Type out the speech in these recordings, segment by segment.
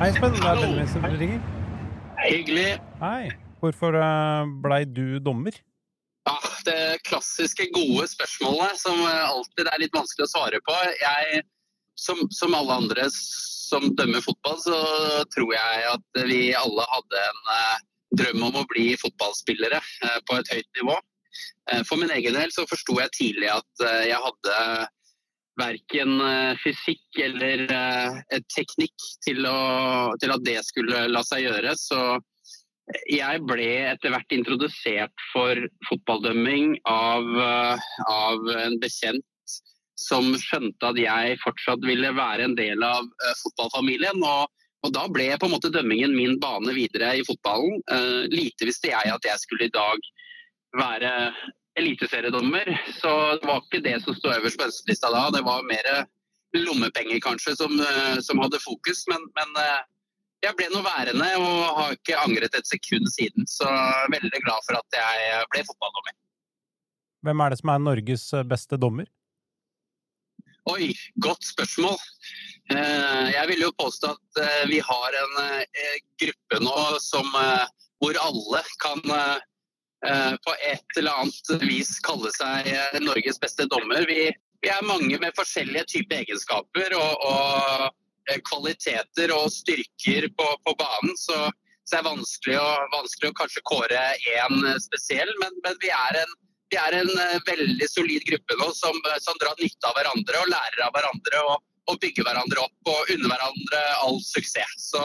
Hei, Espen. Det er Benjamin som ringer. Hyggelig. Hei. Hvorfor eh, blei du dommer? Ja, det klassiske gode spørsmålet som eh, alltid er litt vanskelig å svare på. Jeg, som, som alle andre som dømmer fotball, så tror jeg at vi alle hadde en eh, drøm om å bli fotballspillere eh, på et høyt nivå. Eh, for min egen del så forsto jeg tidlig at jeg hadde verken fysikk eller teknikk til, å, til, at det skulle la seg gjøre. Så jeg ble etter hvert introdusert for fotballdømming av, av en bekjent som skjønte at jeg fortsatt ville være en del av fotballfamilien. Og, og, da ble på en måte dømmingen min bane videre i fotballen. Uh, lite visste jeg at jeg skulle i dag være eliteseriedommer, så det var ikke det som sto øverst på ønskelista da. Det var mer lommepenger kanskje som, uh, som hadde fokus. men, men jeg ble nå værende og har ikke angret et sekund siden. Så jeg er veldig glad for at jeg ble fotballdommer. Hvem er det som er Norges beste dommer? Oi, godt spørsmål. Eh, jeg vil jo påstå at eh, vi har en eh, gruppe nå som, hvor alle kan på et eller annet vis kalle seg Norges beste dommer. Vi, vi er mange med forskjellige typer egenskaper og, og kvaliteter og styrker på, på banen. Så, så, det er vanskelig å, vanskelig å kanskje kåre én spesiell, men, men vi er en vi er en eh, veldig solid gruppe nå som, eh, som drar nytte av hverandre og lærer av hverandre. og, og bygger hverandre opp og unner hverandre all suksess. Så,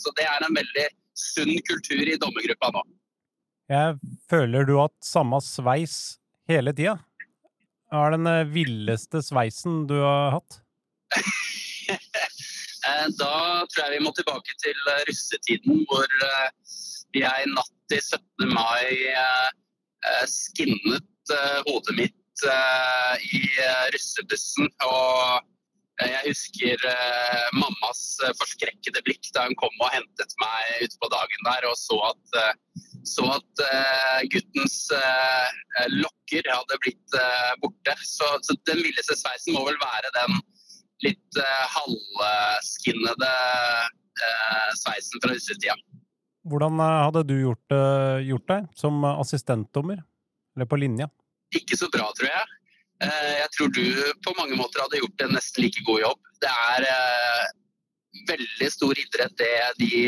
så, det er en veldig sunn kultur i dommergruppa nå. Jeg føler du har samme sveis hele tida? Hva er den eh, villeste sveisen du har hatt? da tror jeg vi må tilbake til russetiden, hvor jeg natt til 17. mai Eh, skinnet eh, hodet mitt eh, i russebussen. Og jeg husker mammas forskrekkede blikk da hun kom og hentet meg utpå dagen der og så at, så at guttens lokker hadde blitt borte. Så, så den villeste sveisen må vel være den litt halvskinnede sveisen fra russetida. Hvordan eh, hadde du gjort, eh, gjort deg som assistentdommer, eller på linja? Ikke så bra, tror jeg. Eh, jeg tror du på mange måter hadde gjort en nesten like god jobb. Det er veldig stor idrett det de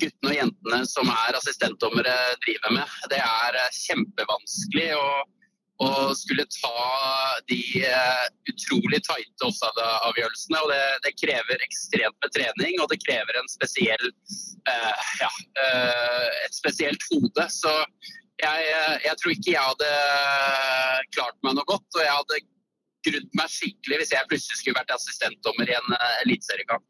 guttene og jentene som er assistentdommere driver med. Det er kjempevanskelig. å, å skulle ta de utrolig tighte offside-avgjørelsene. og det, det, krever ekstremt med trening, og det krever spesiell, uh, ja, et spesielt hode. Så jeg, jeg, tror ikke jeg hadde klart meg noe godt. Og jeg hadde grudd meg skikkelig hvis jeg plutselig skulle vært assistentdommer i en eliteseriekamp.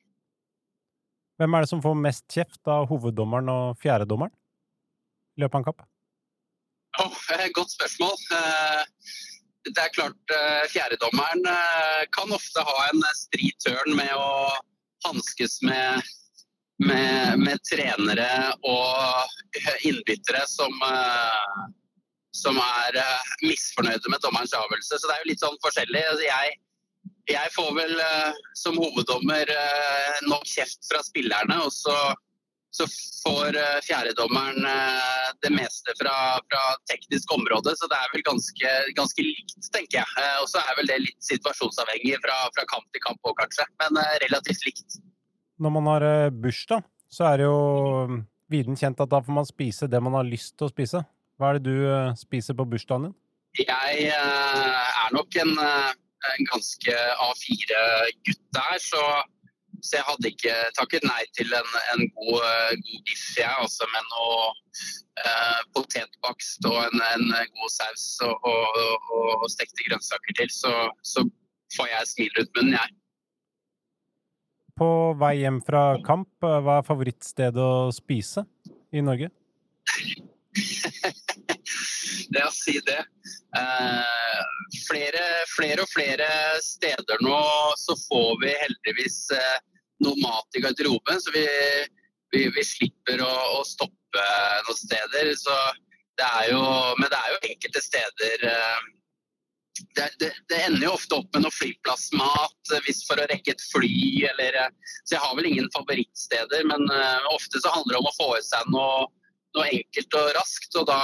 Hvem er det som får mest kjeft av hoveddommeren og fjerdedommeren i løpet av en kamp? Oh, godt spørsmål. Eh, det er klart eh, Fjerdedommeren eh, kan ofte ha en stri tørn med å hanskes med, med, med, trenere og innbyttere som, som er misfornøyde med dommerens avgjørelse. Så det er jo litt sånn forskjellig. Altså, jeg, jeg får vel som hoveddommer nok kjeft fra spillerne. og så så får eh, fjerdedommeren eh, det meste fra, fra, teknisk område. Så det er vel ganske, ganske likt, tenker jeg. Eh, og så er vel det litt situasjonsavhengig fra, fra kamp til kamp òg, kanskje. Men relativt likt. Når man har bursdag, så er det jo viden kjent at da får man spise det man har lyst til å spise. Hva er det du spiser på bursdagen din? Jeg er nok en, en ganske A4-gutt der, så så jeg hadde ikke takket nei til en, en god, eh, biff, jeg, altså, med noe eh, potetbakst og en, en, god saus og, og, og, og stekte grønnsaker til, så, så, får jeg smil rundt munnen, jeg. På vei hjem fra kamp, eh, hva er favorittstedet å spise i Norge? det å si det. Eh, flere, flere, og flere steder nå så får vi heldigvis eh, noe mat i garderoben, så vi, vi, vi slipper å, å, stoppe noen steder. Så det er jo, men det er jo enkelte steder eh, det, det, det, ender jo ofte opp med noe flyplassmat hvis for å rekke et fly. Eller, så jeg har vel ingen favorittsteder, men uh, ofte så handler det om å få i seg noe, noe enkelt og raskt. Og da,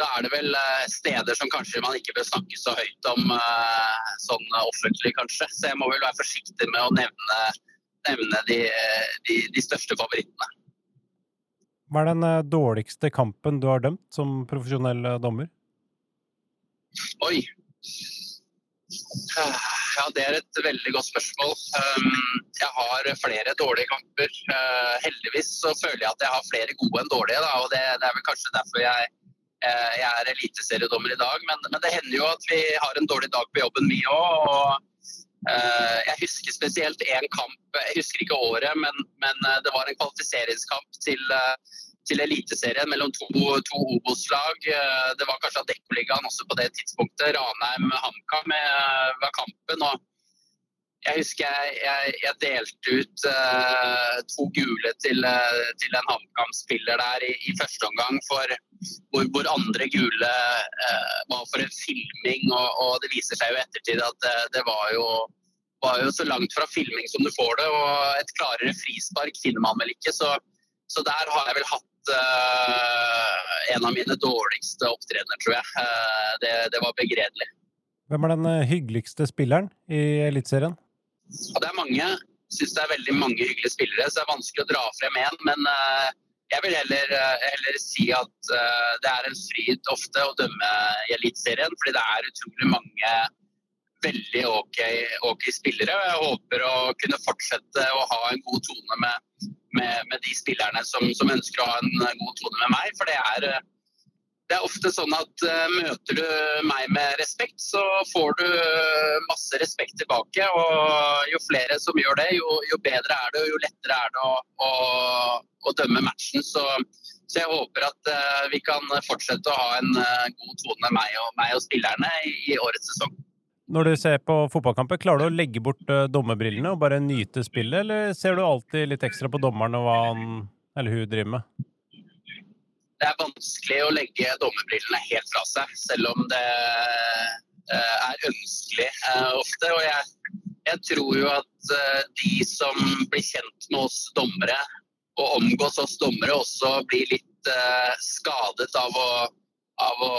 da, er det vel uh, steder som kanskje man ikke bør snakke så høyt om uh, sånn offentlig, kanskje. Så jeg må vel være forsiktig med å nevne, nevne de, de, de største favorittene. Hva er den dårligste kampen du har dømt som profesjonell dommer? Oi, ja, Det er et veldig godt spørsmål. Um, jeg har flere dårlige kamper. Uh, heldigvis så føler jeg at jeg har flere gode enn dårlige. Da, og det, det, er vel kanskje derfor jeg, uh, jeg er eliteseriedommer i dag. Men, men, det hender jo at vi har en dårlig dag på jobben, vi òg. Uh, jeg husker spesielt én kamp, jeg husker ikke året, men, men det var en kvalifiseringskamp til til Eliteserien mellom to, to Obos-lag. Eh, det var kanskje Adeccoligaen også på det tidspunktet. Ranheim-HamKam var kampen. og jeg husker jeg, jeg, jeg delte ut uh, to gule til, til en HamKam-spiller der i, i, første omgang for hvor, hvor andre gule uh, var for en filming. Og, og, det viser seg jo ettertid at det, det var, jo, var, jo, så langt fra filming som du får det. Og et klarere frispark finner man vel ikke. Så, så der har jeg vel hatt uh, en av mine dårligste opptredener, tror jeg. Uh, det, det, var begredelig. Hvem er den eh, hyggeligste spilleren i Eliteserien? Ja, det er mange. Syns det er veldig mange hyggelige spillere, så det er vanskelig å dra frem én. Men uh, jeg vil heller, heller si at det er en fryd ofte å dømme i Eliteserien, fordi det er utrolig mange veldig ok, okay spillere. Jeg håper å kunne fortsette å ha en god tone med, med, med de spillerne som, som, ønsker å ha en god tone med meg. For det er, det er ofte sånn at uh, møter du meg med respekt, så får du masse respekt tilbake. Og jo flere som gjør det, jo, jo bedre er det, og jo lettere er det å, å, å dømme matchen. Så, så, jeg håper at uh, vi kan fortsette å ha en uh, god tone, meg og, meg og spillerne, i, i årets sesong. Når du ser på fotballkamper, klarer du å legge bort uh, dommerbrillene og bare nyte spillet, eller ser du alltid litt ekstra på dommeren og hva han eller hun driver med? Det er vanskelig å legge dommerbrillene helt fra seg, selv om det uh, er ønskelig uh, ofte. Og jeg, jeg, tror jo at de som blir kjent med oss dommere og omgås oss dommere, også blir litt skadet av å, av å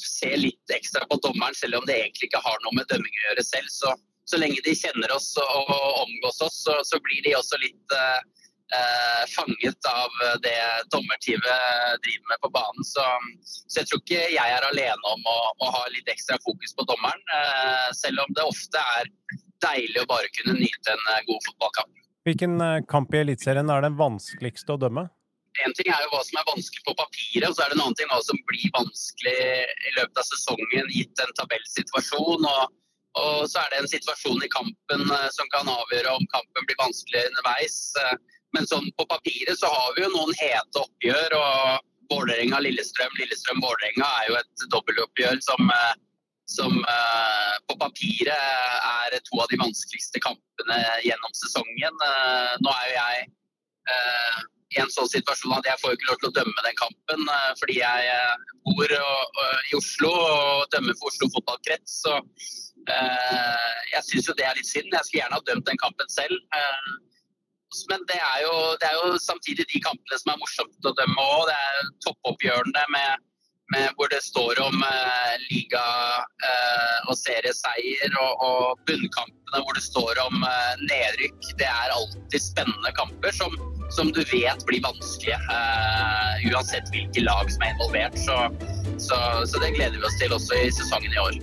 se litt ekstra på dommeren, selv om det egentlig ikke har noe med dømming å gjøre selv. Så, så lenge de kjenner oss og, omgås oss, så, så, blir de også litt eh, fanget av det dommerteamet driver med på banen. Så, så, jeg tror ikke jeg er alene om å, å ha litt ekstra fokus på dommeren, eh, selv om det ofte er deilig å bare kunne nyte en eh, god fotballkamp. Hvilken eh, kamp i Eliteserien er den vanskeligste å dømme? En ting er jo hva som er vanskelig på papiret, og så er det en annen ting hva som blir vanskelig i løpet av sesongen gitt en tabellsituasjon. Og, og, så er det en situasjon i kampen uh, som kan avgjøre om kampen blir vanskelig underveis. Uh, men sånn på papiret så har vi jo noen hete oppgjør. og Vålerenga-Lillestrøm, Lillestrøm-Vålerenga er jo et dobbeltoppgjør som, uh, som på papiret er to av de vanskeligste kampene gjennom sesongen. nå er jo jeg i en sånn situasjon at jeg får ikke lov til å dømme den kampen eh, fordi jeg eh, bor i Oslo og dømmer for Oslo fotballkrets. Så eh, jeg syns jo det er litt synd. Jeg skulle gjerne ha dømt den kampen selv. Men det er, jo, det er jo samtidig de kampene som er morsomt å dømme òg. Det er toppoppgjørene med, med, hvor det står om liga- og serieseier, og, og, bunnkampene hvor det står om nedrykk. Det er alltid spennende kamper som som du vet blir vanskelige. Uh, uansett hvilke lag som er involvert. Så, så, så det gleder vi oss til også i sesongen i år.